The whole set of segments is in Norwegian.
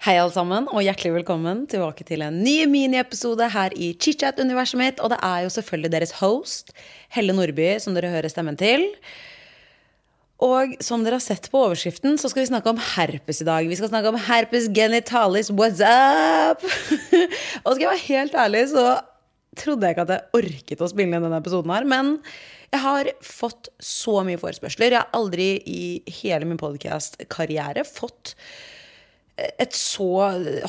Hei, alle sammen, og hjertelig velkommen tilbake til en ny miniepisode her i chit-chat-universet mitt. Og det er jo selvfølgelig deres host, Helle Nordby, som dere hører stemmen til. Og som dere har sett på overskriften, så skal vi snakke om herpes i dag. Vi skal snakke om herpes genitalis, what's up? og skal jeg være helt ærlig, så trodde jeg ikke at jeg orket å spille inn denne episoden her. Men jeg har fått så mye forespørsler. Jeg har aldri i hele min podcast-karriere fått et så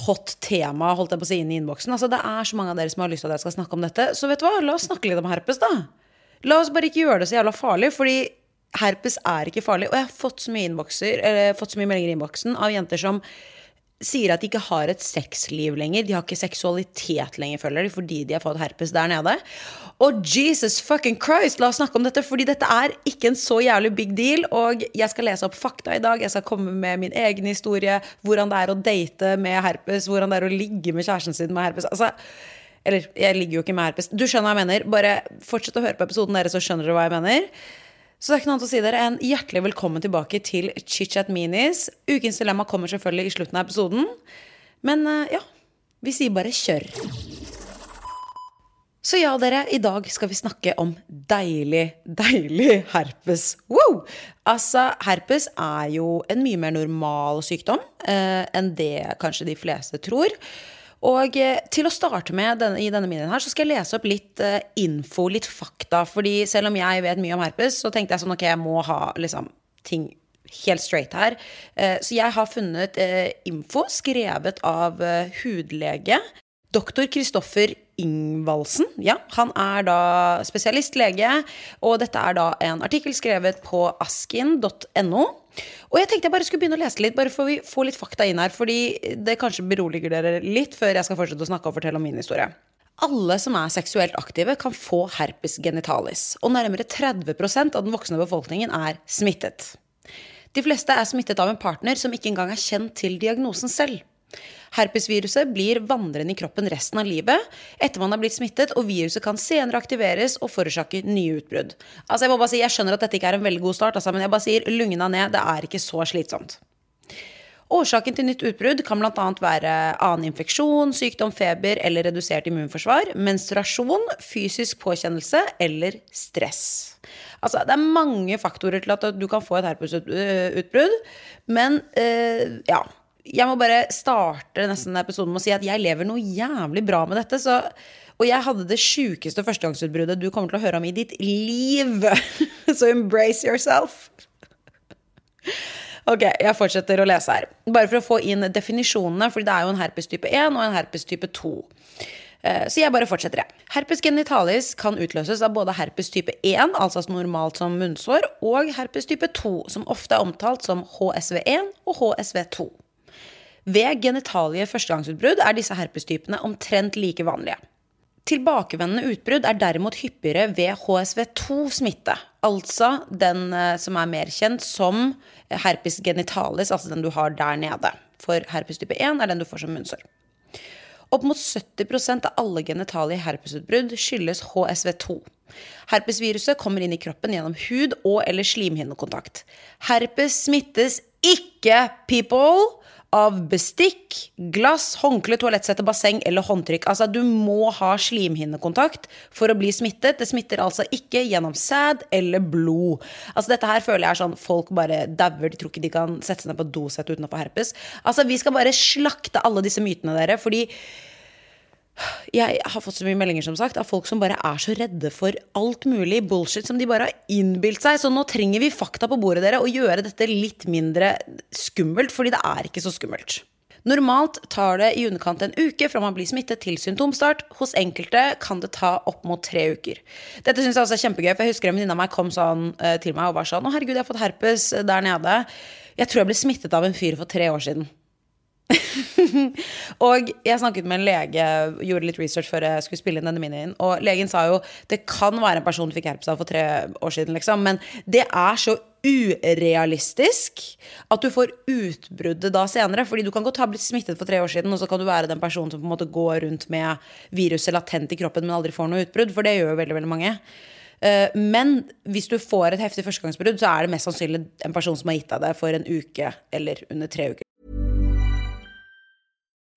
hot tema holdt jeg på å si, inn i innboksen. Altså, det er så mange av dere som har lyst til at jeg skal snakke om dette. Så vet du hva, la oss snakke litt om herpes, da. La oss bare ikke gjøre det så jævla farlig, fordi herpes er ikke farlig. Og jeg har fått så mye, eller, fått så mye meldinger i innboksen av jenter som sier at de ikke har et sexliv lenger. De har ikke seksualitet lenger, føler de, fordi de har fått herpes der nede. Og Jesus fucking Christ, la oss snakke om dette, fordi dette er ikke en så jævlig big deal. Og jeg skal lese opp fakta i dag. Jeg skal komme med min egen historie. Hvordan det er å date med herpes. Hvordan det er å ligge med kjæresten sin med herpes. Altså, eller, jeg ligger jo ikke med herpes. Du skjønner hva jeg mener. Bare fortsett å høre på episoden, dere, så skjønner dere hva jeg mener. Så det er ikke noe annet å si dere enn hjertelig velkommen tilbake til ChitChat Minis. Ukens dilemma kommer selvfølgelig i slutten av episoden. Men ja, vi sier bare kjør. Så ja, dere, i dag skal vi snakke om deilig, deilig herpes. Wow! Altså, herpes er jo en mye mer normal sykdom eh, enn det kanskje de fleste tror. Og eh, til å starte med denne, i denne minien her, så skal jeg lese opp litt uh, info, litt fakta. fordi selv om jeg vet mye om herpes, så tenkte jeg sånn ok, jeg må ha liksom ting helt straight her. Uh, så jeg har funnet uh, info skrevet av hudlege Doktor Kristoffer Ingvaldsen. Ja, han er da spesialistlege, og dette er da en artikkel skrevet på askin.no. Og jeg tenkte jeg bare skulle begynne å lese litt, bare for å få litt fakta inn her. Fordi det kanskje beroliger dere litt før jeg skal fortsette å snakke og fortelle om min historie. Alle som er seksuelt aktive, kan få herpes genitalis. Og nærmere 30% av den voksne befolkningen er smittet. De fleste er smittet av en partner som ikke engang er kjent til diagnosen selv. Herpesviruset blir vandrende i kroppen resten av livet etter man har blitt smittet, og viruset kan senere aktiveres og forårsake nye utbrudd. Altså Jeg må bare si, jeg skjønner at dette ikke er en veldig god start, altså, men jeg bare sier lugna ned. Det er ikke så slitsomt. Årsaken til nytt utbrudd kan bl.a. være annen infeksjon, sykdom, feber eller redusert immunforsvar, menstruasjon, fysisk påkjennelse eller stress. Altså, det er mange faktorer til at du kan få et herpesutbrudd, men eh, ja jeg må bare starte nesten episoden med å si at jeg lever noe jævlig bra med dette. Så, og jeg hadde det sjukeste førstegangsutbruddet du kommer til å høre om i ditt liv. Så embrace yourself. Ok, jeg fortsetter å lese her. Bare for å få inn definisjonene, for det er jo en herpes type 1 og en herpes type 2. Eh, så jeg bare fortsetter, jeg. Herpes genitalis kan utløses av både herpes type 1, altså normalt som munnsår, og herpes type 2, som ofte er omtalt som HSV1 og HSV2. Ved genitalie førstegangsutbrudd er disse herpestypene omtrent like vanlige. Tilbakevendende utbrudd er derimot hyppigere ved HSV2-smitte, altså den eh, som er mer kjent som herpes genitalis, altså den du har der nede. For herpes type 1 er den du får som munnsår. Opp mot 70% av alle genitalie herpesutbrudd skyldes HSV2. Herpesviruset kommer inn i kroppen gjennom hud og- eller slimhinnekontakt. Herpes smittes ikke, people! Av bestikk, glass, håndkle, toalettsette, basseng eller håndtrykk. Altså, du må ha slimhinnekontakt for å bli smittet. Det smitter altså ikke gjennom sæd eller blod. Altså, dette her føler jeg er sånn folk bare dauer. De tror ikke de kan sette seg ned på dosett uten å få herpes. Altså, vi skal bare slakte alle disse mytene, dere, fordi jeg har fått så mye meldinger som sagt av folk som bare er så redde for alt mulig bullshit som de bare har innbilt seg. Så nå trenger vi fakta på bordet dere og gjøre dette litt mindre skummelt, fordi det er ikke så skummelt. Normalt tar det i underkant en uke fra man blir smittet til symptomstart. Hos enkelte kan det ta opp mot tre uker. Dette synes jeg også er kjempegøy, for jeg husker en venninne av meg kom sånn uh, til meg og var sånn Å, herregud, jeg har fått herpes der nede. Jeg tror jeg ble smittet av en fyr for tre år siden. og jeg snakket med en lege, gjorde litt research før jeg skulle spille inn denne minien, og legen sa jo det kan være en person du fikk herpes av for tre år siden, liksom, men det er så urealistisk at du får utbruddet da senere. Fordi du kan godt ha blitt smittet for tre år siden, og så kan du være den personen som på en måte går rundt med viruset latent i kroppen, men aldri får noe utbrudd. For det gjør jo veldig, veldig mange. Eh, men hvis du får et heftig førstegangsbrudd, så er det mest sannsynlig en person som har gitt deg det for en uke eller under tre uker.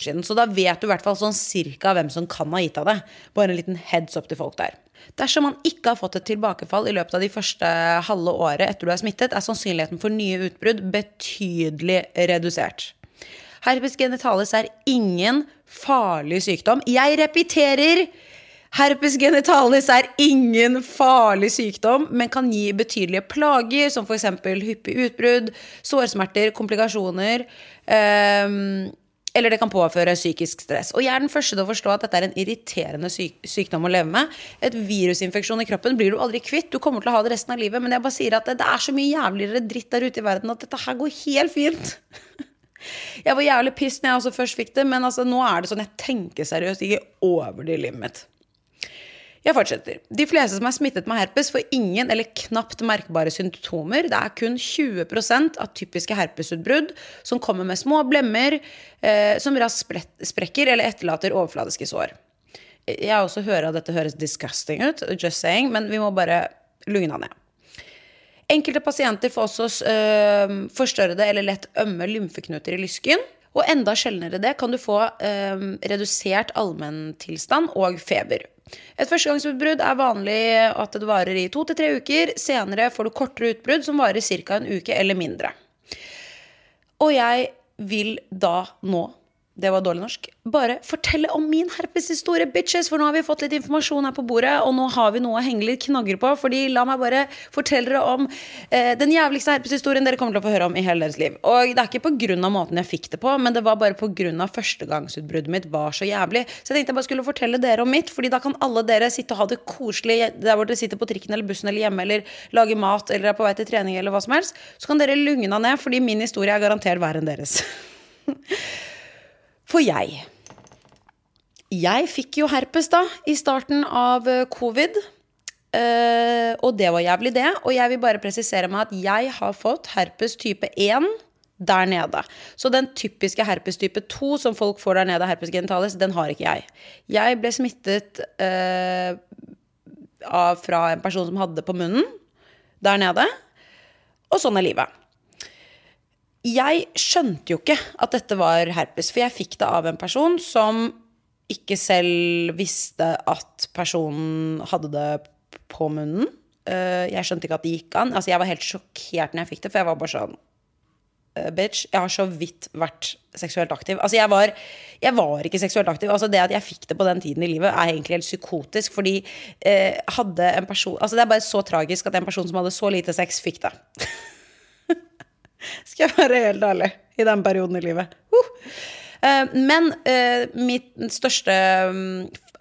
Så da vet du i hvert fall sånn cirka hvem som kan ha gitt av det. Bare en liten heads up til folk der. Dersom man ikke har fått et tilbakefall i løpet av de første halve året etter du er smittet, er sannsynligheten for nye utbrudd betydelig redusert. Herpes genitalis er ingen farlig sykdom. Jeg repeterer! Herpes genitalis er ingen farlig sykdom, men kan gi betydelige plager, som f.eks. hyppig utbrudd, sårsmerter, komplikasjoner. Um, eller det kan påføre psykisk stress. Og jeg er den første til å forstå at dette er en irriterende syk sykdom å leve med. Et virusinfeksjon i kroppen blir du aldri kvitt. Du kommer til å ha det resten av livet. Men jeg bare sier at det, det er så mye jævligere dritt der ute i verden at dette her går helt fint. Jeg var jævlig piss når jeg også først fikk det, men altså, nå er det sånn jeg tenker seriøst ikke over det livet mitt. Jeg fortsetter. De fleste som er smittet med herpes, får ingen eller knapt merkbare symptomer. Det er kun 20% av typiske herpesutbrudd som kommer med små blemmer eh, som raskt sprekker eller etterlater overfladiske sår. Jeg også hører at dette høres disgusting ut, just saying, men vi må bare lugne ned. Enkelte pasienter får også øh, forstørrede eller lett ømme lymfeknuter i lysken. Og enda sjeldnere det kan du få øh, redusert allmenntilstand og feber. Et førstegangsutbrudd er vanlig at det varer i to til tre uker. Senere får du kortere utbrudd som varer ca. en uke eller mindre. Og jeg vil da nå det var dårlig norsk. Bare fortelle om min herpeshistorie, bitches! For nå har vi fått litt informasjon her på bordet, og nå har vi noe å henge litt knagger på. Fordi la meg bare fortelle dere om eh, den jævligste herpeshistorien dere kommer til å få høre om i hele deres liv. Og det er ikke pga. måten jeg fikk det på, men det var bare pga. førstegangsutbruddet mitt var så jævlig. Så jeg tenkte jeg bare skulle fortelle dere om mitt, fordi da kan alle dere sitte og ha det koselig der hvor dere sitter på trikken eller bussen eller hjemme eller lager mat eller er på vei til trening eller hva som helst. Så kan dere lugna ned, fordi min historie er garantert verre enn deres. For jeg Jeg fikk jo herpes da, i starten av eh, covid. Uh, og det var jævlig, det. Og jeg vil bare presisere meg at jeg har fått herpes type 1 der nede. Så den typiske herpes type 2 som folk får der nede, herpes genitalis, den har ikke jeg. Jeg ble smittet uh, av, fra en person som hadde det på munnen der nede. Og sånn er livet jeg skjønte jo ikke at dette var herpes, for jeg fikk det av en person som ikke selv visste at personen hadde det på munnen. Eh, jeg skjønte ikke at det gikk an. Altså, jeg var helt sjokkert når jeg fikk det, for jeg var bare sånn eh, Bitch, jeg har så vidt vært seksuelt aktiv. Altså, jeg var, jeg var ikke seksuelt aktiv. Altså, det at jeg fikk det på den tiden i livet, er egentlig helt psykotisk. Fordi eh, hadde en person Altså, det er bare så tragisk at en person som hadde så lite sex, fikk det. Skal jeg være helt ærlig. I den perioden i livet. Uh. Men uh, mitt største um,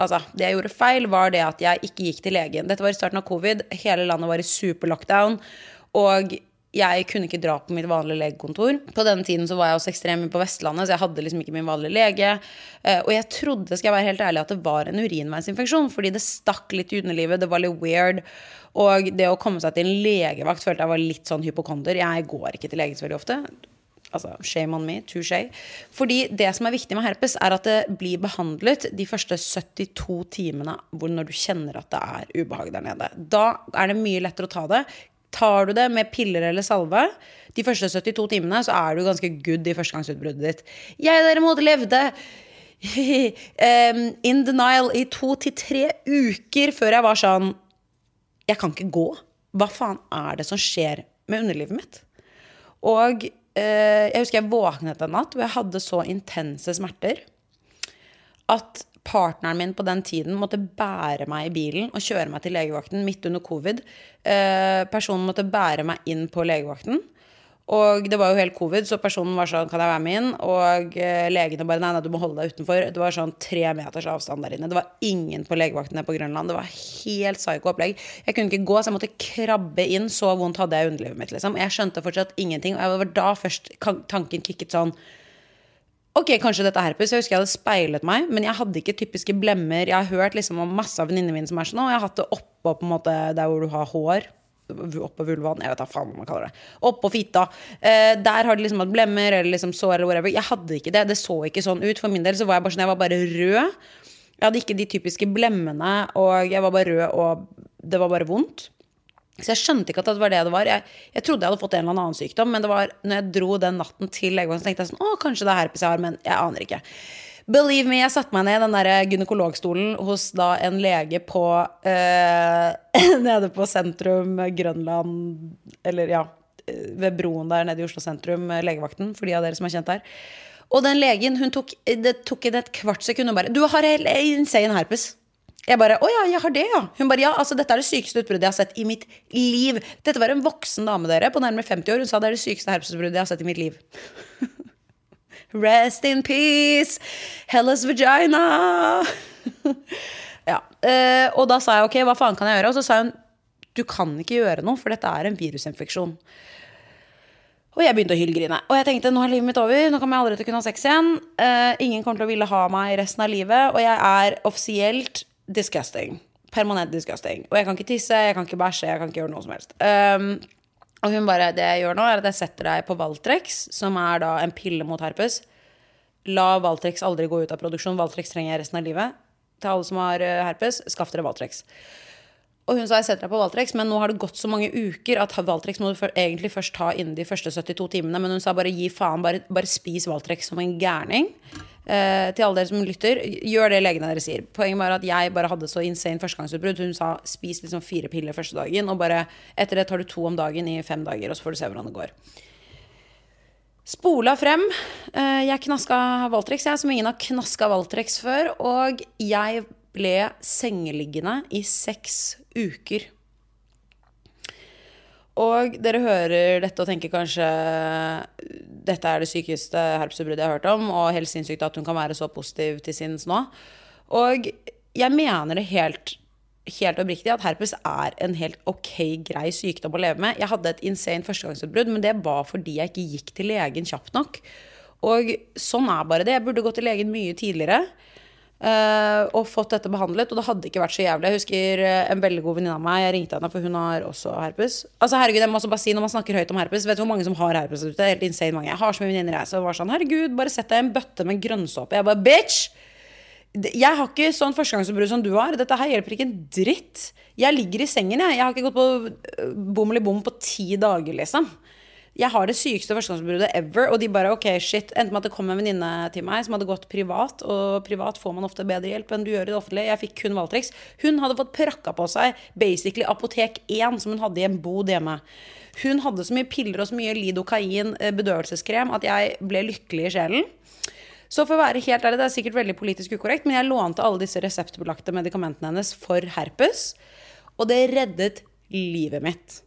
Altså, det jeg gjorde feil, var det at jeg ikke gikk til legen. Dette var i starten av covid. Hele landet var i super lockdown. Og jeg kunne ikke dra på mitt vanlige legekontor. På denne tiden så var jeg også ekstrem på Vestlandet, så jeg hadde liksom ikke min vanlige lege. Eh, og jeg trodde skal jeg være helt ærlig, at det var en urinveisinfeksjon, fordi det stakk litt i underlivet. Det var litt weird. Og det å komme seg til en legevakt følte jeg var litt sånn hypokonder. Jeg går ikke til legen så veldig ofte. Altså, shame on me, touché. Fordi det som er viktig med herpes, er at det blir behandlet de første 72 timene hvor når du kjenner at det er ubehag der nede. Da er det mye lettere å ta det. Tar du det med piller eller salve de første 72 timene, så er du ganske good i førstegangsutbruddet ditt. Jeg derimot levde in denial i to til tre uker før jeg var sånn Jeg kan ikke gå. Hva faen er det som skjer med underlivet mitt? Og eh, jeg husker jeg våknet en natt hvor jeg hadde så intense smerter at partneren min på den tiden måtte bære meg i bilen og kjøre meg til legevakten midt under covid. Eh, personen måtte bære meg inn på legevakten. Og det var jo helt covid, så personen var sånn Kan jeg være med inn? Og eh, legene bare Nei, nei, du må holde deg utenfor. Det var sånn tre meters avstand der inne. Det var ingen på legevakten nede på Grønland. Det var helt psyko opplegg. Jeg kunne ikke gå, så jeg måtte krabbe inn. Så vondt hadde jeg underlivet mitt, liksom. Jeg skjønte fortsatt ingenting. Og det var da først tanken kicket sånn Ok, kanskje dette er herpes. Jeg husker jeg hadde speilet meg, men jeg hadde ikke typiske blemmer. Jeg har hørt liksom om masse av venninnene mine som er sånn, og jeg har hatt det oppå på en måte der hvor du har hår. Oppå vulvaen. Jeg vet da faen hva man kaller det. Oppå fitta. Eh, der har de liksom hatt blemmer eller liksom sår eller whatever. Jeg hadde ikke det. Det så ikke sånn ut. For min del så var jeg bare sånn, jeg var bare rød. Jeg hadde ikke de typiske blemmene, og jeg var bare rød, og det var bare vondt. Så jeg skjønte ikke at det var det det var. Jeg, jeg, trodde jeg hadde fått en eller annen sykdom, men det var når jeg dro den natten til legevakten, så tenkte jeg sånn Å, kanskje det er herpes jeg har, men jeg aner ikke. Believe me, jeg satte meg ned i den der gynekologstolen hos da en lege på eh, Nede på sentrum Grønland Eller ja, ved broen der nede i Oslo sentrum, legevakten, for de av dere som er kjent der. Og den legen, hun tok Det tok henne et kvart sekund og bare Du har helt insane herpes. Jeg bare Å ja, jeg har det, ja. Hun bare Ja, altså dette er det sykeste utbruddet jeg har sett i mitt liv. Dette var en voksen dame dere på nærmere 50 år. Hun sa det er det sykeste herpesutbruddet jeg har sett i mitt liv. Rest in peace, Hellas vagina. ja. Uh, og da sa jeg ok, hva faen kan jeg gjøre? Og så sa hun du kan ikke gjøre noe, for dette er en virusinfeksjon. Og jeg begynte å hylgrine. Og jeg tenkte nå er livet mitt over. Nå kommer jeg aldri til å kunne ha sex igjen. Uh, ingen kommer til å ville ha meg resten av livet. Og jeg er offisielt disgusting. Permanent disgusting. Og jeg kan ikke tisse, jeg kan ikke bæsje, jeg kan ikke gjøre noe som helst. Um, og hun bare Det jeg gjør nå, er at jeg setter deg på Valtrex, som er da en pille mot herpes. La Valtrex aldri gå ut av produksjon. Valtrex trenger jeg resten av livet. Til alle som har eh, herpes, skaff dere Valtrex. Og hun sa jeg setter deg på Valtrex, men nå har det gått så mange uker at Valtrex må du egentlig først ta innen de første 72 timene. Men hun sa bare gi faen, bare, bare spis Valtrex som en gærning. Eh, til alle dere som lytter, gjør det legene dere sier. Poenget var at jeg bare hadde så insane førstegangsutbrudd. Hun sa spis liksom fire piller første dagen, og bare etter det tar du to om dagen i fem dager, og så får du se hvordan det går. Spola frem. Eh, jeg knaska Valtrex, jeg, som ingen har knaska Valtrex før. Og jeg ble sengeliggende i seks uker. Og dere hører dette og tenker kanskje dette er det sykeste herpesutbruddet jeg har hørt om, og helt sinnssykt at hun kan være så positiv til sinns nå. Og jeg mener det helt, helt oppriktig at herpes er en helt ok, grei sykdom å leve med. Jeg hadde et insane førstegangsutbrudd, men det var fordi jeg ikke gikk til legen kjapt nok. Og sånn er bare det. Jeg burde gått til legen mye tidligere. Uh, og fått dette behandlet, og det hadde ikke vært så jævlig. Jeg husker uh, en veldig god venninne av meg, jeg ringte henne, for hun har også herpes. Altså herregud, jeg må også bare si Når man snakker høyt om herpes, vet du hvor mange som har herpes ute? Helt insane mange. Jeg har så mye venninner, jeg. Så det var sånn, herregud, bare sett deg i en bøtte med grønnsåpe. Jeg bare, bitch! Jeg har ikke sånn førstegangsutbrudd som du har. Dette her hjelper ikke en dritt. Jeg ligger i sengen, jeg. Jeg har ikke gått på uh, bom eller bom på ti dager, liksom jeg har det sykeste førstegangsbruddet ever. Og de bare ok, shit. Endte med at det kom en venninne til meg som hadde gått privat. Og privat får man ofte bedre hjelp enn du gjør i det offentlige. Jeg fikk kun Valtrix. Hun hadde fått prakka på seg basically Apotek 1, som hun hadde i en bod hjemme. Hun hadde så mye piller og så mye lidokain eh, bedøvelseskrem at jeg ble lykkelig i sjelen. Så for å være helt ærlig, det er sikkert veldig politisk ukorrekt, men jeg lånte alle disse reseptbelagte medikamentene hennes for herpes. Og det reddet livet mitt.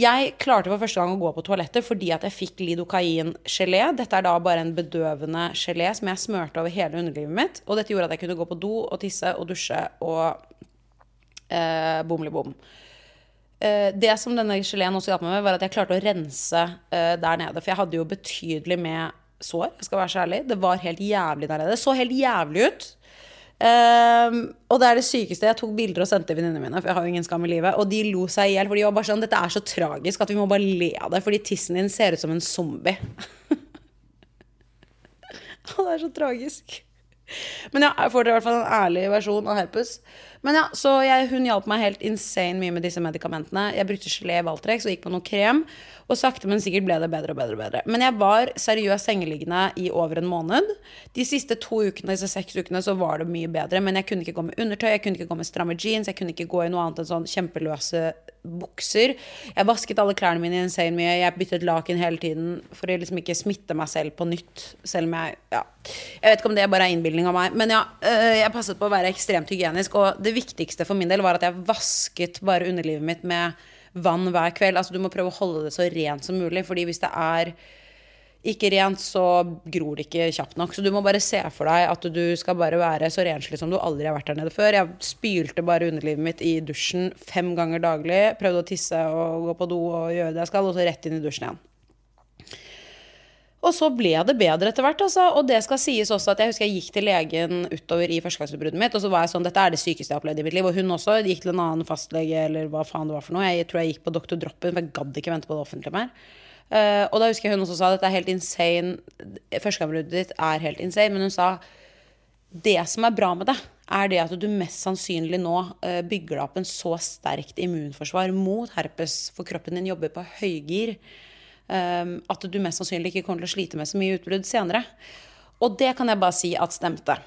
Jeg klarte for første gang å gå på toalettet fordi at jeg fikk lidokain-gelé. Dette er da bare en bedøvende gelé som jeg smørte over hele underlivet mitt. Og dette gjorde at jeg kunne gå på do og tisse og dusje og eh, bom. eh, det som denne geleen også hjalp meg med, var at jeg klarte å rense eh, der nede. For jeg hadde jo betydelig med sår, jeg skal være så ærlig. Det var helt jævlig der nede. Det så helt jævlig ut. Um, og det er det sykeste. Jeg tok bilder og sendte venninnene mine, for jeg har jo ingen skam i livet. Og de lo seg i hjel, for de var bare sånn Dette er så tragisk at vi må bare le av det, fordi tissen din ser ut som en zombie. Og det er så tragisk. Men ja, jeg får i hvert fall en ærlig versjon av herpes. Men ja, så jeg, Hun hjalp meg helt insane mye med disse medikamentene. Jeg brukte gelé Valtrex og gikk på noe krem. Og sakte, men sikkert ble det bedre og bedre. og bedre Men jeg var seriøst sengeliggende i over en måned. De siste to ukene, disse seks ukene så var det mye bedre. Men jeg kunne ikke gå med undertøy, jeg kunne ikke gå med stramme jeans, jeg kunne ikke gå i noe annet enn sånn kjempeløse bukser. Jeg vasket alle klærne mine insane mye. Jeg byttet laken hele tiden for å liksom ikke smitte meg selv på nytt. Selv om jeg Ja. Jeg vet ikke om det bare er innbilning av meg. Men ja, øh, jeg passet på å være ekstremt hygienisk. Og det viktigste for min del var at jeg vasket bare underlivet mitt med vann hver kveld. Altså, du må prøve å holde det så rent som mulig, fordi hvis det er ikke rent, så gror det ikke kjapt nok. Så du må bare se for deg at du skal bare være så renslig som du aldri har vært der nede før. Jeg spylte bare underlivet mitt i dusjen fem ganger daglig. Prøvde å tisse og gå på do og gjøre det jeg skal, og så rett inn i dusjen igjen. Og så ble det bedre etter hvert. Altså. Og det skal sies også at jeg husker jeg gikk til legen utover i førstegangsutbruddet mitt, og så var jeg sånn Dette er det sykeste jeg har opplevd i mitt liv. Og hun også gikk til en annen fastlege, eller hva faen det var for noe. Jeg tror jeg gikk på Dr. Droppen, for jeg gadd ikke vente på det offentlige mer. Uh, og da husker jeg hun også sa dette er helt insane. Førstegangsbruddet ditt er helt insane, men hun sa det som er bra med det, er det at du mest sannsynlig nå uh, bygger deg opp en så sterkt immunforsvar mot herpes, for kroppen din jobber på høygir. Um, at du mest sannsynlig ikke kommer til å slite med så mye utbrudd senere. Og det kan jeg bare si at stemte.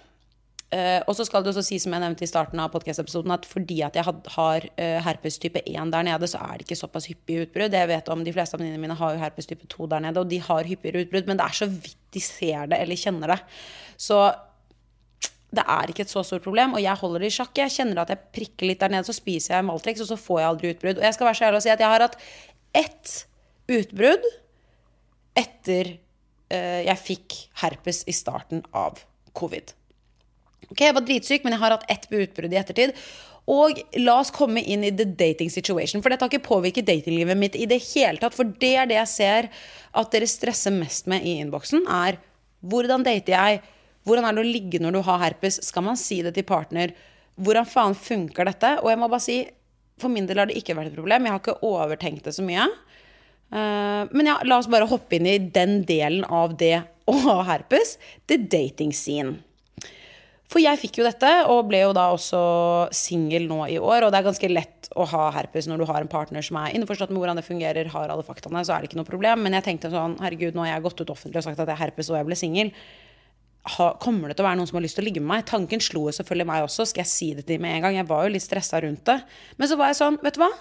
Uh, og så skal det også si, som jeg nevnte i starten av podcast-episoden, at fordi at jeg had, har uh, herpes type 1 der nede, så er det ikke såpass hyppige utbrudd. Jeg vet om De fleste av venninnene mine har jo herpes type 2 der nede, og de har hyppigere utbrudd, men det er så vidt de ser det eller kjenner det. Så det er ikke et så stort problem, og jeg holder det i sjakk. Jeg kjenner at jeg prikker litt der nede, så spiser jeg Maltrix, og så får jeg aldri utbrudd. Og jeg skal være så ærlig og si at jeg har hatt ett utbrudd etter uh, jeg fikk herpes i starten av covid. Ok, Jeg var dritsyk, men jeg har hatt ett utbrudd i ettertid. Og la oss komme inn i the dating situation. For dette har ikke påvirket datinglivet mitt i det hele tatt. For det er det jeg ser at dere stresser mest med i innboksen, er hvordan dater jeg? Hvordan er det å ligge når du har herpes? Skal man si det til partner? Hvordan faen funker dette? Og jeg må bare si, for min del har det ikke vært et problem. Jeg har ikke overtenkt det så mye. Uh, men ja, la oss bare hoppe inn i den delen av det å ha herpes. The dating scene. For jeg fikk jo dette, og ble jo da også singel nå i år. Og det er ganske lett å ha herpes når du har en partner som er innforstått med hvordan det fungerer, har alle faktaene, så er det ikke noe problem. Men jeg tenkte sånn, herregud, nå har jeg gått ut offentlig og sagt at jeg har herpes og jeg ble singel. Kommer det til å være noen som har lyst til å ligge med meg? Tanken slo selvfølgelig meg også. Skal jeg si det til med en gang? Jeg var jo litt stressa rundt det. Men så var jeg sånn, vet du hva?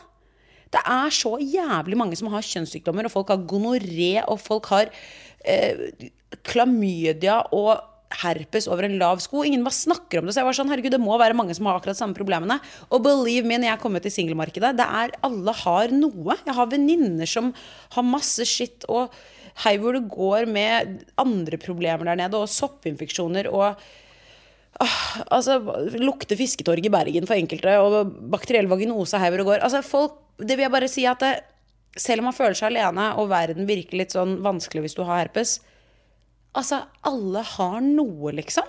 Det er så jævlig mange som har kjønnssykdommer, og folk har gonoré, og folk har eh, klamydia og herpes over en lav sko. Ingen bare snakker om det. Så jeg var sånn, herregud, det må være mange som har akkurat samme problemene. Og believe me, når jeg kom ut i singelmarkedet, det er alle har noe. Jeg har venninner som har masse skitt, og hei hvor det går med andre problemer der nede, og soppinfeksjoner og ah, altså, lukter fisketorg i Bergen for enkelte, og bakteriell vaginose her hvor det går. Altså, folk det vil jeg bare si at det, selv om man føler seg alene, og verden virker litt sånn vanskelig hvis du har herpes Altså, alle har noe, liksom.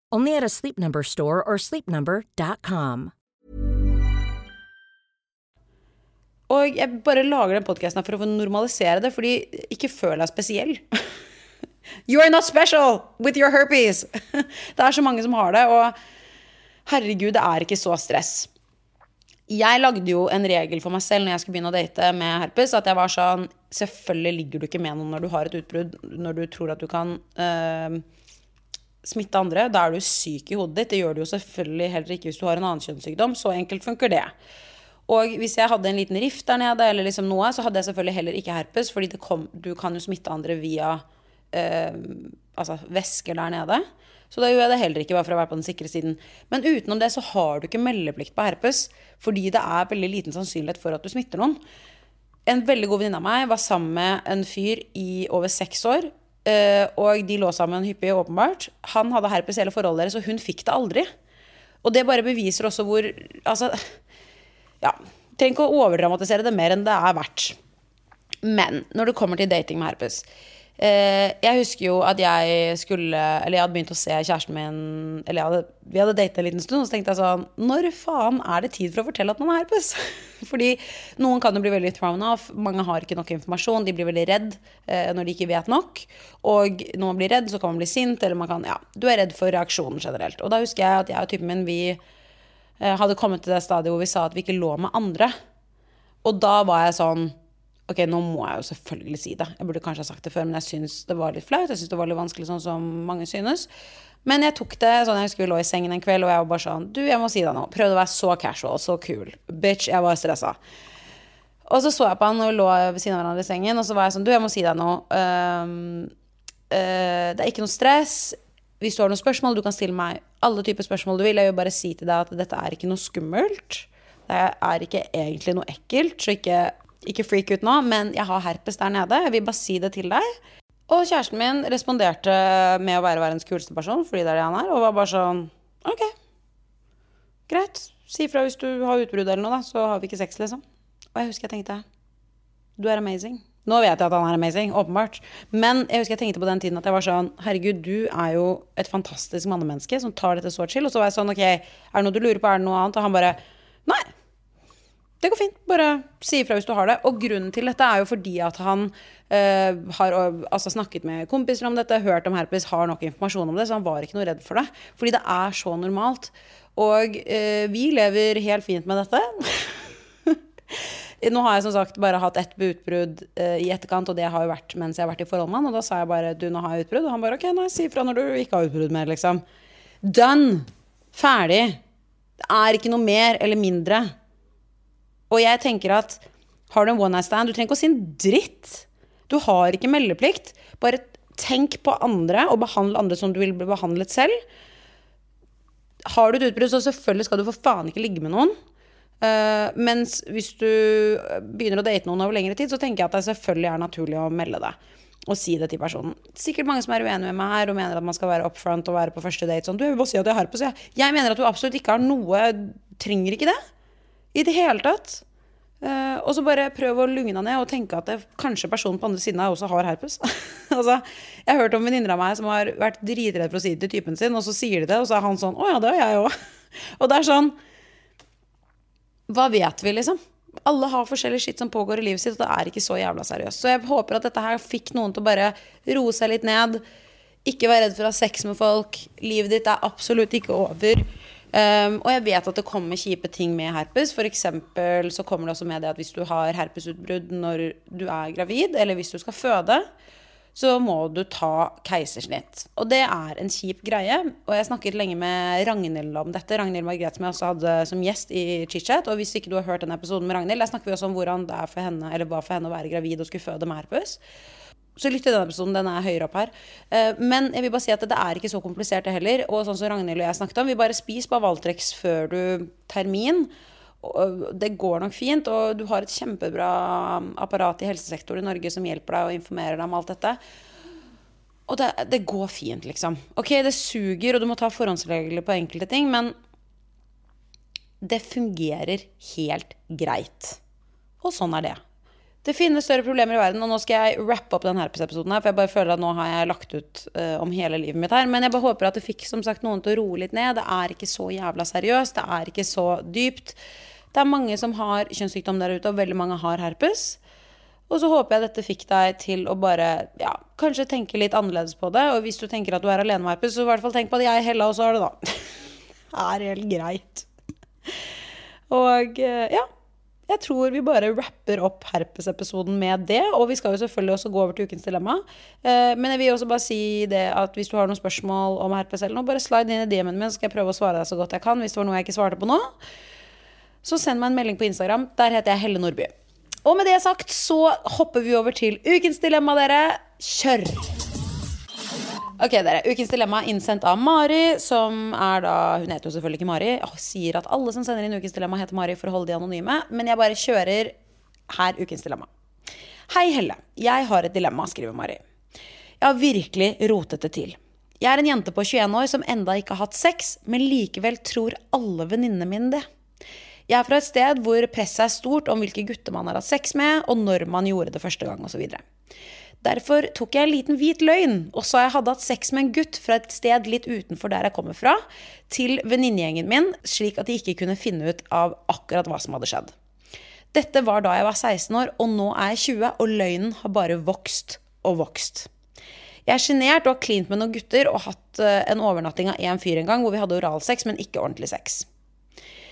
Only at a Sleep Number store or sleepnumber.com. Og jeg bare lager den podkasten for å normalisere det, fordi ikke føl deg spesiell. You are not special with your herpes! Det er så mange som har det, og herregud, det er ikke så stress. Jeg lagde jo en regel for meg selv når jeg skulle begynne å date med herpes, at jeg var sånn Selvfølgelig ligger du ikke med noen når du har et utbrudd, når du tror at du kan øh, smitte andre. Da er du syk i hodet ditt. Det gjør du jo selvfølgelig heller ikke hvis du har en annen kjønnssykdom. Så enkelt funker det. Og hvis jeg hadde en liten rift der nede, eller liksom noe, så hadde jeg selvfølgelig heller ikke herpes, fordi kom, du kan jo smitte andre via øh, altså væsker der nede. Så da gjør jeg det heller ikke, bare for å være på den sikre siden. Men utenom det så har du ikke meldeplikt på herpes, fordi det er veldig liten sannsynlighet for at du smitter noen. En veldig god venninne av meg var sammen med en fyr i over seks år. Eh, Og de lå sammen hyppig, åpenbart. Han hadde herpes hele forholdet deres, og hun fikk det aldri. Og det bare beviser også hvor Altså, ja. Trenger ikke å overdramatisere det mer enn det er verdt. Men når det kommer til dating med herpes Jeg husker jo at jeg skulle Eller jeg hadde begynt å se kjæresten min Eller hadde, vi hadde datet en liten stund, og så tenkte jeg sånn Når faen er det tid for å fortelle at man har herpes? Fordi noen kan jo bli veldig thrown off. Mange har ikke nok informasjon. De blir veldig redd eh, når de ikke vet nok. Og når man blir redd, så kan man bli sint, eller man kan Ja, du er redd for reaksjonen generelt. Og da husker jeg at jeg og typen min, vi eh, hadde kommet til det stadiet hvor vi sa at vi ikke lå med andre. Og da var jeg sånn Ok, nå må jeg jo selvfølgelig si det. Jeg burde kanskje ha sagt det før, men jeg syns det var litt flaut. Jeg syns det var litt vanskelig, sånn som mange synes. Men jeg tok det sånn, jeg husker vi lå i sengen en kveld, og jeg var bare sånn Du, jeg må si deg noe. Prøvde å være så casual, så kul. Bitch, jeg var stressa. Og så så jeg på han og lå ved siden av hverandre i sengen, og så var jeg sånn Du, jeg må si deg noe. Ehm, uh, det er ikke noe stress. Hvis du har noen spørsmål, du kan stille meg alle typer spørsmål du vil. Jeg vil bare si til deg at dette er ikke noe skummelt. Det er ikke egentlig noe ekkelt, så ikke, ikke freak ut nå, men jeg har herpes der nede. Jeg vil bare si det til deg. Og kjæresten min responderte med å være verdens kuleste person, fordi det er det han er, og var bare sånn OK. Greit. Si fra hvis du har utbrudd eller noe, da, så har vi ikke sex, liksom. Og jeg husker jeg tenkte Du er amazing. Nå vet jeg at han er amazing, åpenbart. Men jeg husker jeg tenkte på den tiden at jeg var sånn Herregud, du er jo et fantastisk mannemenneske som tar dette så chill. Og så var jeg sånn OK, er det noe du lurer på, er det noe annet? Og han bare Nei. Det går fint. Bare si ifra hvis du har det. Og grunnen til dette er jo fordi at han eh, har altså, snakket med kompiser om dette, hørt om herpes, har nok informasjon om det, så han var ikke noe redd for det. Fordi det er så normalt. Og eh, vi lever helt fint med dette. Nå har jeg som sagt bare hatt ett utbrudd eh, i etterkant, og det har jo vært mens jeg har vært i forhold med han. Og da sa jeg bare du, nå har jeg utbrudd. Og han bare ok, nei, si ifra når du ikke har utbrudd mer, liksom. Done! Ferdig. Det er ikke noe mer eller mindre. Og jeg tenker at har du en one night stand, du trenger ikke å si en dritt. Du har ikke meldeplikt. Bare tenk på andre og behandle andre som du vil bli behandlet selv. Har du et utbrudd, så selvfølgelig skal du for faen ikke ligge med noen. Uh, mens hvis du begynner å date noen over lengre tid, så tenker jeg at det selvfølgelig er naturlig å melde det. Og si det til personen. Sikkert mange som er uenige med meg her og mener at man skal være up front og være på første date sånn. Du, jeg vil bare si at jeg har herpes. Jeg. jeg mener at du absolutt ikke har noe Trenger ikke det. I det hele tatt. Uh, og så bare prøv å lugne deg ned og tenke at det, kanskje personen på andre siden av også har herpes. altså, jeg har hørt om venninner av meg som har vært dritredd for å si det til typen sin, og så sier de det, og så er han sånn Å ja, det har jeg òg. og det er sånn Hva vet vi, liksom? Alle har forskjellig skitt som pågår i livet sitt, og det er ikke så jævla seriøst. Så jeg håper at dette her fikk noen til å bare roe seg litt ned. Ikke være redd for å ha sex med folk. Livet ditt er absolutt ikke over. Um, og jeg vet at det kommer kjipe ting med herpes. Eksempel så kommer det også med det at hvis du har herpesutbrudd når du er gravid, eller hvis du skal føde, så må du ta keisersnitt. Og det er en kjip greie. Og jeg snakket lenge med Ragnhild om dette. Ragnhild Margrethe som jeg også hadde som gjest i ChitChat. Og hvis ikke du har hørt den episoden med Ragnhild, der snakker vi også om hvordan det er for henne, eller hva for henne å være gravid og skulle føde med herpes. Så lytt til den episoden, den er høyere opp her. Eh, men jeg vil bare si at det er ikke så komplisert, det heller. Og sånn som Ragnhild og jeg snakket om, vi bare spis Valtrex før du termin det går nok fint, og du har et kjempebra apparat i helsesektoren i Norge som hjelper deg og informerer deg om alt dette. Og det, det, går fint, liksom. Ok, det suger, og du må ta forhåndsregler på enkelte ting, men det fungerer helt greit. Og sånn er det. Det finnes større problemer i verden, og nå skal jeg rappe opp denne herpesepisoden her, for jeg bare føler at nå har jeg lagt ut uh, om hele livet mitt her. Men jeg bare håper at det fikk som sagt noen til å roe litt ned. Det er ikke så jævla seriøst. Det er ikke så dypt. Det er mange som har kjønnssykdom der ute, og veldig mange har herpes. Og så håper jeg dette fikk deg til å bare ja, kanskje tenke litt annerledes på det. Og hvis du tenker at du er alene med herpes, så i hvert fall tenk på at jeg er Hella også har det, da. Det er helt greit. Og eh, ja. Jeg tror vi bare rapper opp herpesepisoden med det. Og vi skal jo selvfølgelig også gå over til ukens dilemma. Eh, men jeg vil også bare si det at hvis du har noen spørsmål om herpes eller noe, bare slide inn i DM-en min, så skal jeg prøve å svare deg så godt jeg kan hvis det var noe jeg ikke svarte på nå så send meg en melding på Instagram. Der heter jeg Helle Nordby. Og med det sagt så hopper vi over til ukens dilemma, dere. Kjør! Ok, dere. Ukens dilemma er innsendt av Mari, som er da Hun heter jo selvfølgelig ikke Mari. Oh, sier at alle som sender inn ukens dilemma, heter Mari for å holde de anonyme. Men jeg bare kjører her ukens dilemma. Hei, Helle. Jeg har et dilemma, skriver Mari. Jeg har virkelig rotet det til. Jeg er en jente på 21 år som enda ikke har hatt sex, men likevel tror alle venninnene mine det. Jeg er fra et sted hvor presset er stort om hvilke gutter man har hatt sex med, og når man gjorde det første gang, osv. Derfor tok jeg en liten hvit løgn og sa jeg hadde hatt sex med en gutt fra et sted litt utenfor der jeg kommer fra, til venninnegjengen min, slik at de ikke kunne finne ut av akkurat hva som hadde skjedd. Dette var da jeg var 16 år, og nå er jeg 20, og løgnen har bare vokst og vokst. Jeg er sjenert og har klint med noen gutter og hatt eh, en overnatting av én fyr en gang hvor vi hadde oralsex, men ikke ordentlig sex.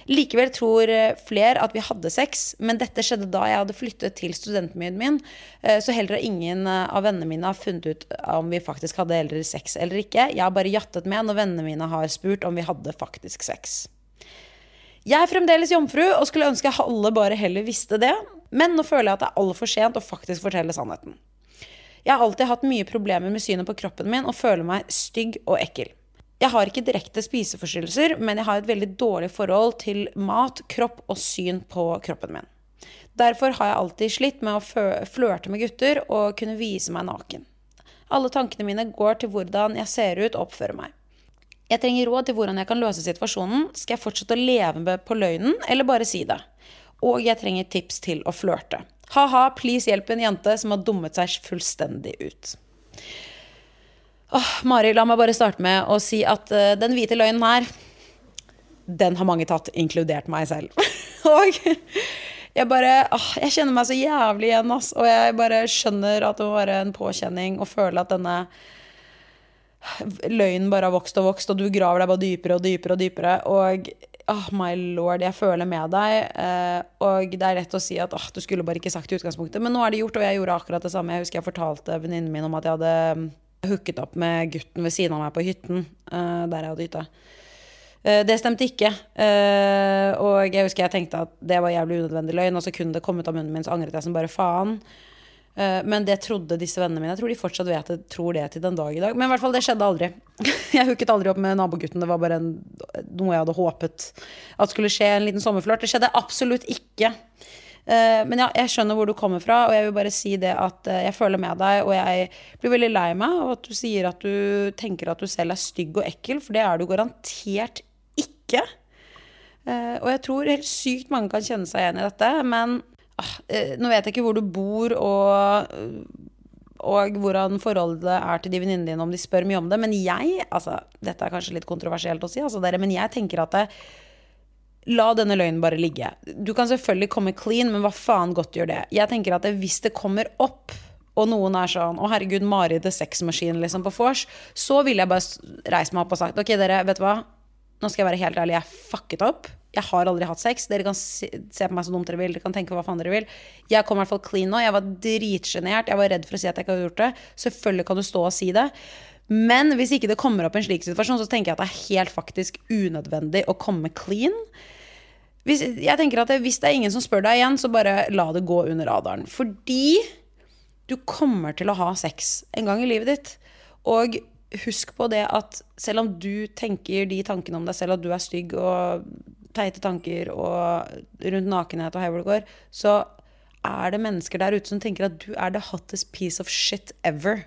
Likevel tror eh, flere at vi hadde sex, men dette skjedde da jeg hadde flyttet til studentbyen min, eh, så heller ingen eh, av vennene mine har funnet ut om vi faktisk hadde eldre sex eller ikke. Jeg har bare jattet med når vennene mine har spurt om vi hadde faktisk sex. Jeg er fremdeles jomfru og skulle ønske alle bare heller visste det, men nå føler jeg at det er altfor sent å faktisk fortelle sannheten. Jeg har alltid hatt mye problemer med synet på kroppen min og føler meg stygg og ekkel. Jeg har ikke direkte spiseforstyrrelser, men jeg har et veldig dårlig forhold til mat, kropp og syn på kroppen min. Derfor har jeg alltid slitt med å flørte med gutter og kunne vise meg naken. Alle tankene mine går til hvordan jeg ser ut og oppfører meg. Jeg trenger råd til hvordan jeg kan løse situasjonen. Skal jeg fortsette å leve med på løgnen, eller bare si det? Og jeg trenger tips til å flørte. Ha-ha, please hjelp en jente som har dummet seg fullstendig ut. Åh, Mari, la meg bare starte med å si at uh, den hvite løgnen her, den har mange tatt, inkludert meg selv. og jeg bare åh, Jeg kjenner meg så jævlig igjen, ass. Og jeg bare skjønner at det må være en påkjenning å føle at denne løgnen bare har vokst og vokst, og du graver deg bare dypere og dypere og dypere. Og oh my lord, jeg føler med deg. Uh, og det er lett å si at oh, du skulle bare ikke sagt det i utgangspunktet. Men nå er det gjort, og jeg gjorde akkurat det samme. Jeg husker jeg fortalte venninnen min om at jeg hadde hooket opp med gutten ved siden av meg på hytten, uh, der jeg hadde hytte. Uh, det stemte ikke. Uh, og jeg husker jeg tenkte at det var jævlig unødvendig løgn, og så kunne det kommet av munnen min, så angret jeg som bare faen. men det trodde disse vennene mine. Jeg tror de fortsatt vet det, tror det til den dag i dag. Men i hvert fall, det skjedde aldri. jeg hooket aldri opp med nabogutten. Det var bare en, noe jeg hadde håpet at skulle skje. En liten sommerflørt. Det skjedde absolutt ikke. Eh, men ja, jeg skjønner hvor du kommer fra, og jeg vil bare si det at eh, jeg føler med deg, og jeg blir veldig lei meg av at du sier at du tenker at du selv er stygg og ekkel, for det er du garantert ikke. Eh, og jeg tror helt sykt mange kan kjenne seg igjen i dette, men ah, nå vet jeg ikke hvor du bor, og og hvordan forholdet er til de venninnene dine, om de spør mye om det. Men jeg, altså, dette er kanskje litt kontroversielt å si, altså, dere, men jeg tenker at det, La denne løgnen bare ligge. Du kan selvfølgelig komme clean, men hva faen godt gjør det? Jeg tenker at Hvis det kommer opp, og noen er sånn 'Å, herregud, Mari the sex machine' liksom på vors, så ville jeg bare reist meg opp og sagt OK, dere, vet du hva? Nå skal jeg være helt ærlig, jeg fucket opp. Jeg har aldri hatt sex. Dere kan se på meg så dumt dere vil. Dere kan tenke hva faen dere vil. Jeg kom i hvert fall clean nå. Jeg var dritsjenert. Jeg var redd for å si at jeg ikke hadde gjort det. Selvfølgelig kan du stå og si det. Men hvis ikke det kommer opp en slik situasjon, så tenker jeg at det er helt faktisk unødvendig å komme clean. Hvis, jeg tenker at hvis det er ingen som spør deg igjen, så bare la det gå under radaren. Fordi du kommer til å ha sex en gang i livet ditt. Og husk på det at selv om du tenker de tankene om deg selv, at du er stygg og teite tanker og rundt nakenhet og hei hvor det går, så er det mennesker der ute som tenker at du er the hottest piece of shit ever.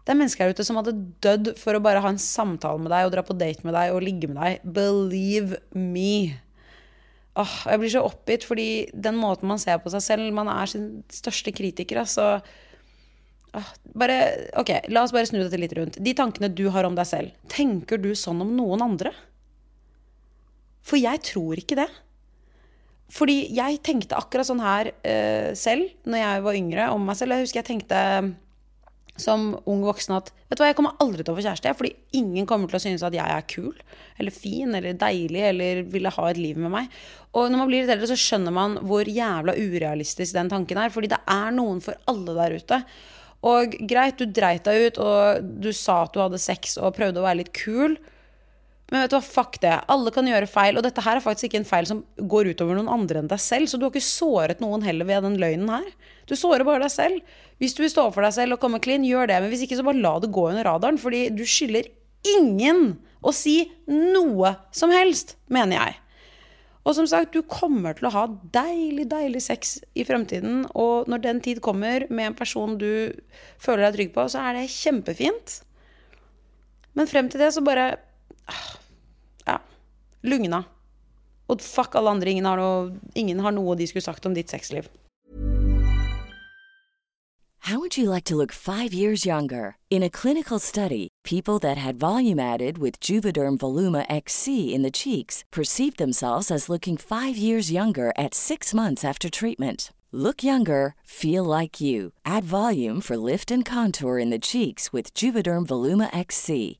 Det er mennesker der ute som hadde dødd for å bare ha en samtale med deg og dra på date med deg og ligge med deg. Believe me. Åh, jeg blir så oppgitt fordi den måten man ser på seg selv Man er sin største kritiker, altså. Åh, bare, ok, La oss bare snu dette litt rundt. De tankene du har om deg selv, tenker du sånn om noen andre? For jeg tror ikke det. Fordi jeg tenkte akkurat sånn her uh, selv når jeg var yngre om meg selv. Jeg husker jeg tenkte som ung voksen at vet du hva, jeg kommer aldri til å få kjæreste. Fordi ingen kommer til å synes at jeg er kul eller fin eller deilig eller ville ha et liv med meg. Og når man blir litt eldre, så skjønner man hvor jævla urealistisk den tanken er. Fordi det er noen for alle der ute. Og greit, du dreit deg ut, og du sa at du hadde sex og prøvde å være litt kul. Men vet du hva, fuck det. Alle kan gjøre feil. Og dette her er faktisk ikke en feil som går utover noen andre enn deg selv. Så du har ikke såret noen heller ved den løgnen her. Du sårer bare deg selv. Hvis du vil stå for deg selv og komme clean, gjør det. Men hvis ikke, så bare la det gå under radaren. Fordi du skylder ingen å si noe som helst, mener jeg. Og som sagt, du kommer til å ha deilig, deilig sex i fremtiden. Og når den tid kommer med en person du føler deg trygg på, så er det kjempefint. Men frem til det så bare Ja. Lugna. Og fuck alle andre. Ingen har, noe, ingen har noe de skulle sagt om ditt sexliv. How would you like to look five years younger? In a clinical study, people that had volume added with Juvederm Voluma XC in the cheeks perceived themselves as looking five years younger at six months after treatment. Look younger, feel like you. Add volume for lift and contour in the cheeks with Juvederm Voluma XC.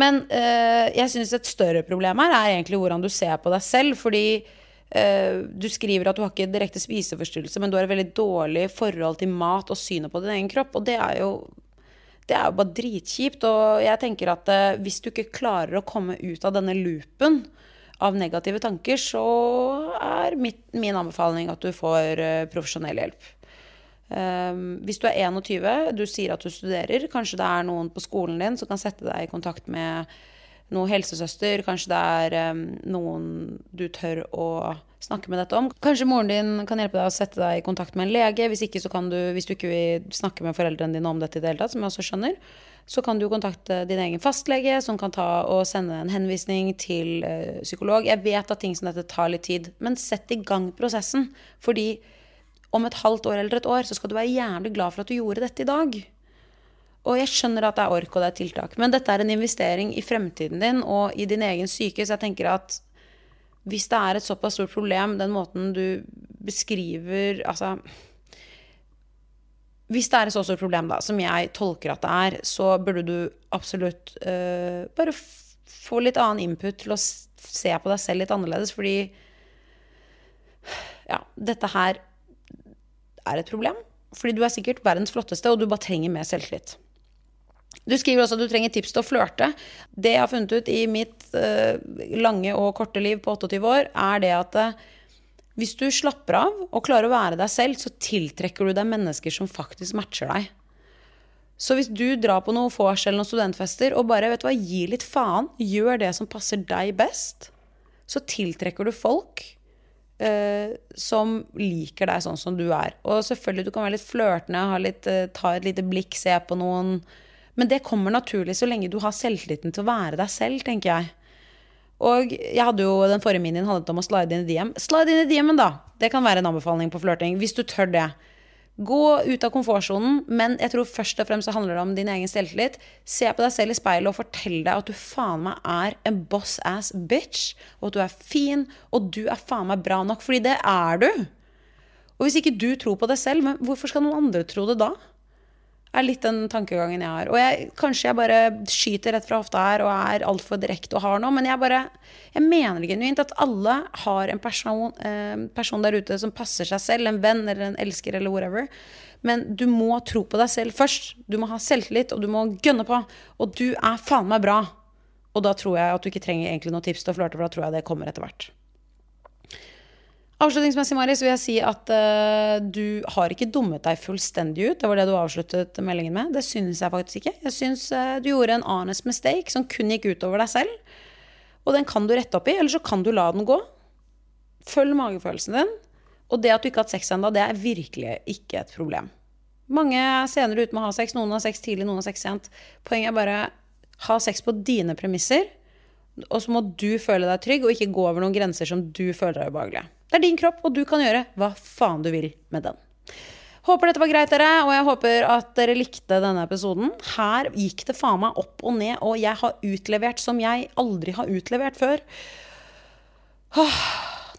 Men eh, jeg syns et større problem her er egentlig hvordan du ser på deg selv. Fordi eh, du skriver at du har ikke direkte spiseforstyrrelse, men du har et veldig dårlig forhold til mat og synet på din egen kropp. Og det er jo, det er jo bare dritkjipt. Og jeg tenker at eh, hvis du ikke klarer å komme ut av denne loopen av negative tanker, så er mitt, min anbefaling at du får profesjonell hjelp. Um, hvis du er 21, du sier at du studerer, kanskje det er noen på skolen din som kan sette deg i kontakt med noen helsesøster, kanskje det er um, noen du tør å snakke med dette om. Kanskje moren din kan hjelpe deg å sette deg i kontakt med en lege. Hvis ikke så kan du, hvis du ikke vil snakke med foreldrene dine om dette i det hele tatt, som jeg også skjønner, så kan du kontakte din egen fastlege, som kan ta og sende en henvisning til uh, psykolog. Jeg vet at ting som dette tar litt tid, men sett i gang prosessen. Fordi om et halvt år eller et år, så skal du være jævlig glad for at du gjorde dette i dag. Og jeg skjønner at det er ork og det er tiltak, men dette er en investering i fremtiden din og i din egen psyke, Så jeg tenker at hvis det er et såpass stort problem, den måten du beskriver Altså hvis det er et så stort problem, da, som jeg tolker at det er, så burde du absolutt uh, bare få litt annen input til å se på deg selv litt annerledes, fordi ja, dette her er et problem. Fordi du er sikkert verdens flotteste, og du bare trenger mer selvtillit. Du skriver også at du trenger tips til å flørte. Det jeg har funnet ut i mitt uh, lange og korte liv på 28 år, er det at uh, hvis du slapper av og klarer å være deg selv, så tiltrekker du deg mennesker som faktisk matcher deg. Så hvis du drar på noen vors eller noen studentfester og bare vet du hva, gir litt faen, gjør det som passer deg best, så tiltrekker du folk uh, som liker deg sånn som du er. Og selvfølgelig, du kan være litt flørtende, uh, ta et lite blikk, se på noen. Men det kommer naturlig så lenge du har selvtilliten til å være deg selv, tenker jeg. Og jeg hadde jo, den forrige minien handlet om å slide inn i DM. Slide inn i DM-en, da! Det kan være en anbefaling på flørting, hvis du tør det. Gå ut av komfortsonen, men jeg tror først og fremst så handler det om din egen selvtillit. Se på deg selv i speilet og fortell deg at du faen meg er en boss ass bitch. Og at du er fin, og du er faen meg bra nok. Fordi det er du. Og hvis ikke du tror på deg selv, men hvorfor skal noen andre tro det da? Er litt den tankegangen jeg har. Og jeg, kanskje jeg bare skyter rett fra hofta her og er altfor direkte og har noe, men jeg bare Jeg mener genuint at alle har en person, eh, person der ute som passer seg selv, en venn eller en elsker eller whatever. Men du må tro på deg selv først. Du må ha selvtillit, og du må gønne på. Og du er faen meg bra. Og da tror jeg at du ikke trenger egentlig noe tips til å flørte, for da tror jeg det kommer etter hvert. Avslutningsmessig Marius, vil jeg si at uh, du har ikke dummet deg fullstendig ut. Det var det du avsluttet meldingen med. Det syns jeg faktisk ikke. Jeg syns uh, du gjorde en honest mistake som kun gikk utover deg selv. Og den kan du rette opp i, eller så kan du la den gå. Følg magefølelsen din. Og det at du ikke har hatt sex ennå, det er virkelig ikke et problem. Mange er senere ute med å ha sex. Noen har sex tidlig, noen har sex sent. Poenget er bare ha sex på dine premisser. Og så må du føle deg trygg, og ikke gå over noen grenser som du føler er ubehagelige. Det er din kropp, og du kan gjøre hva faen du vil med den. Håper dette var greit, dere, og jeg håper at dere likte denne episoden. Her gikk det faen meg opp og ned, og jeg har utlevert som jeg aldri har utlevert før. Åh,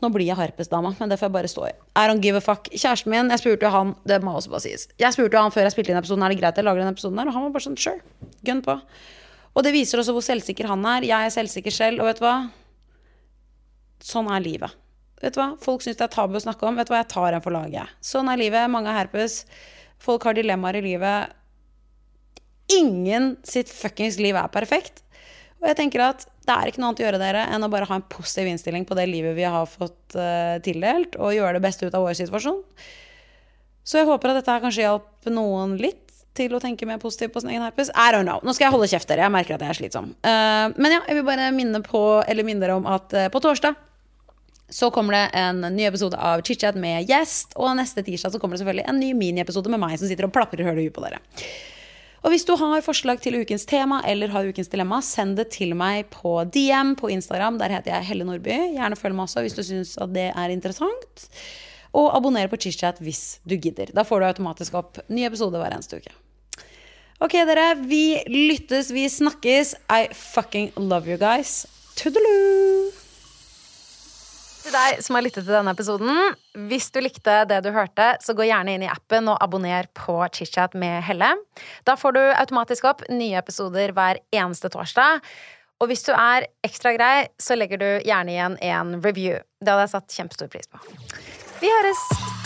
nå blir jeg harpesdama, men det får jeg bare stå i. I don't give a fuck. Kjæresten min, jeg spurte jo han Det må også bare sies. Jeg spurte jo han før jeg spilte inn episoden er det greit jeg lager den episoden der? og han var bare sånn sure. Gun på. Og det viser også hvor selvsikker han er. Jeg er selvsikker selv, og vet du hva? Sånn er livet. Vet du hva? Folk syns det er tabu å snakke om. Vet du hva? Jeg tar en for laget. Sånn er livet. Mange har herpes. Folk har dilemmaer i livet. Ingen sitt fuckings liv er perfekt. Og jeg tenker at det er ikke noe annet å gjøre dere enn å bare ha en positiv innstilling på det livet vi har fått uh, tildelt, og gjøre det beste ut av vår situasjon. Så jeg håper at dette her kanskje hjalp noen litt til å tenke mer positivt på sin egen herpes. I don't know. Nå skal jeg holde kjeft, dere. Jeg merker at jeg er slitsom. Uh, men ja, jeg vil bare minne på, minne dere om at uh, på torsdag så kommer det en ny episode av ChitChat med gjest. Og neste tirsdag så kommer det selvfølgelig en ny miniepisode med meg som sitter og plaprer høl i huet på dere. Og hvis du har forslag til ukens tema eller har ukens dilemma, send det til meg på DM på Instagram. Der heter jeg Helle Nordby. Gjerne følg meg også hvis du syns at det er interessant. Og abonner på ChitChat hvis du gidder. Da får du automatisk opp ny episode hver eneste uke. Ok, dere. Vi lyttes, vi snakkes. I fucking love you guys. Tudelu! Til deg som har lyttet til denne episoden, hvis du likte det du hørte, så gå gjerne inn i appen og abonner på ChitChat med Helle. Da får du automatisk opp nye episoder hver eneste torsdag. Og hvis du er ekstra grei, så legger du gjerne igjen en review. Det hadde jeg satt kjempestor pris på. Vi høres!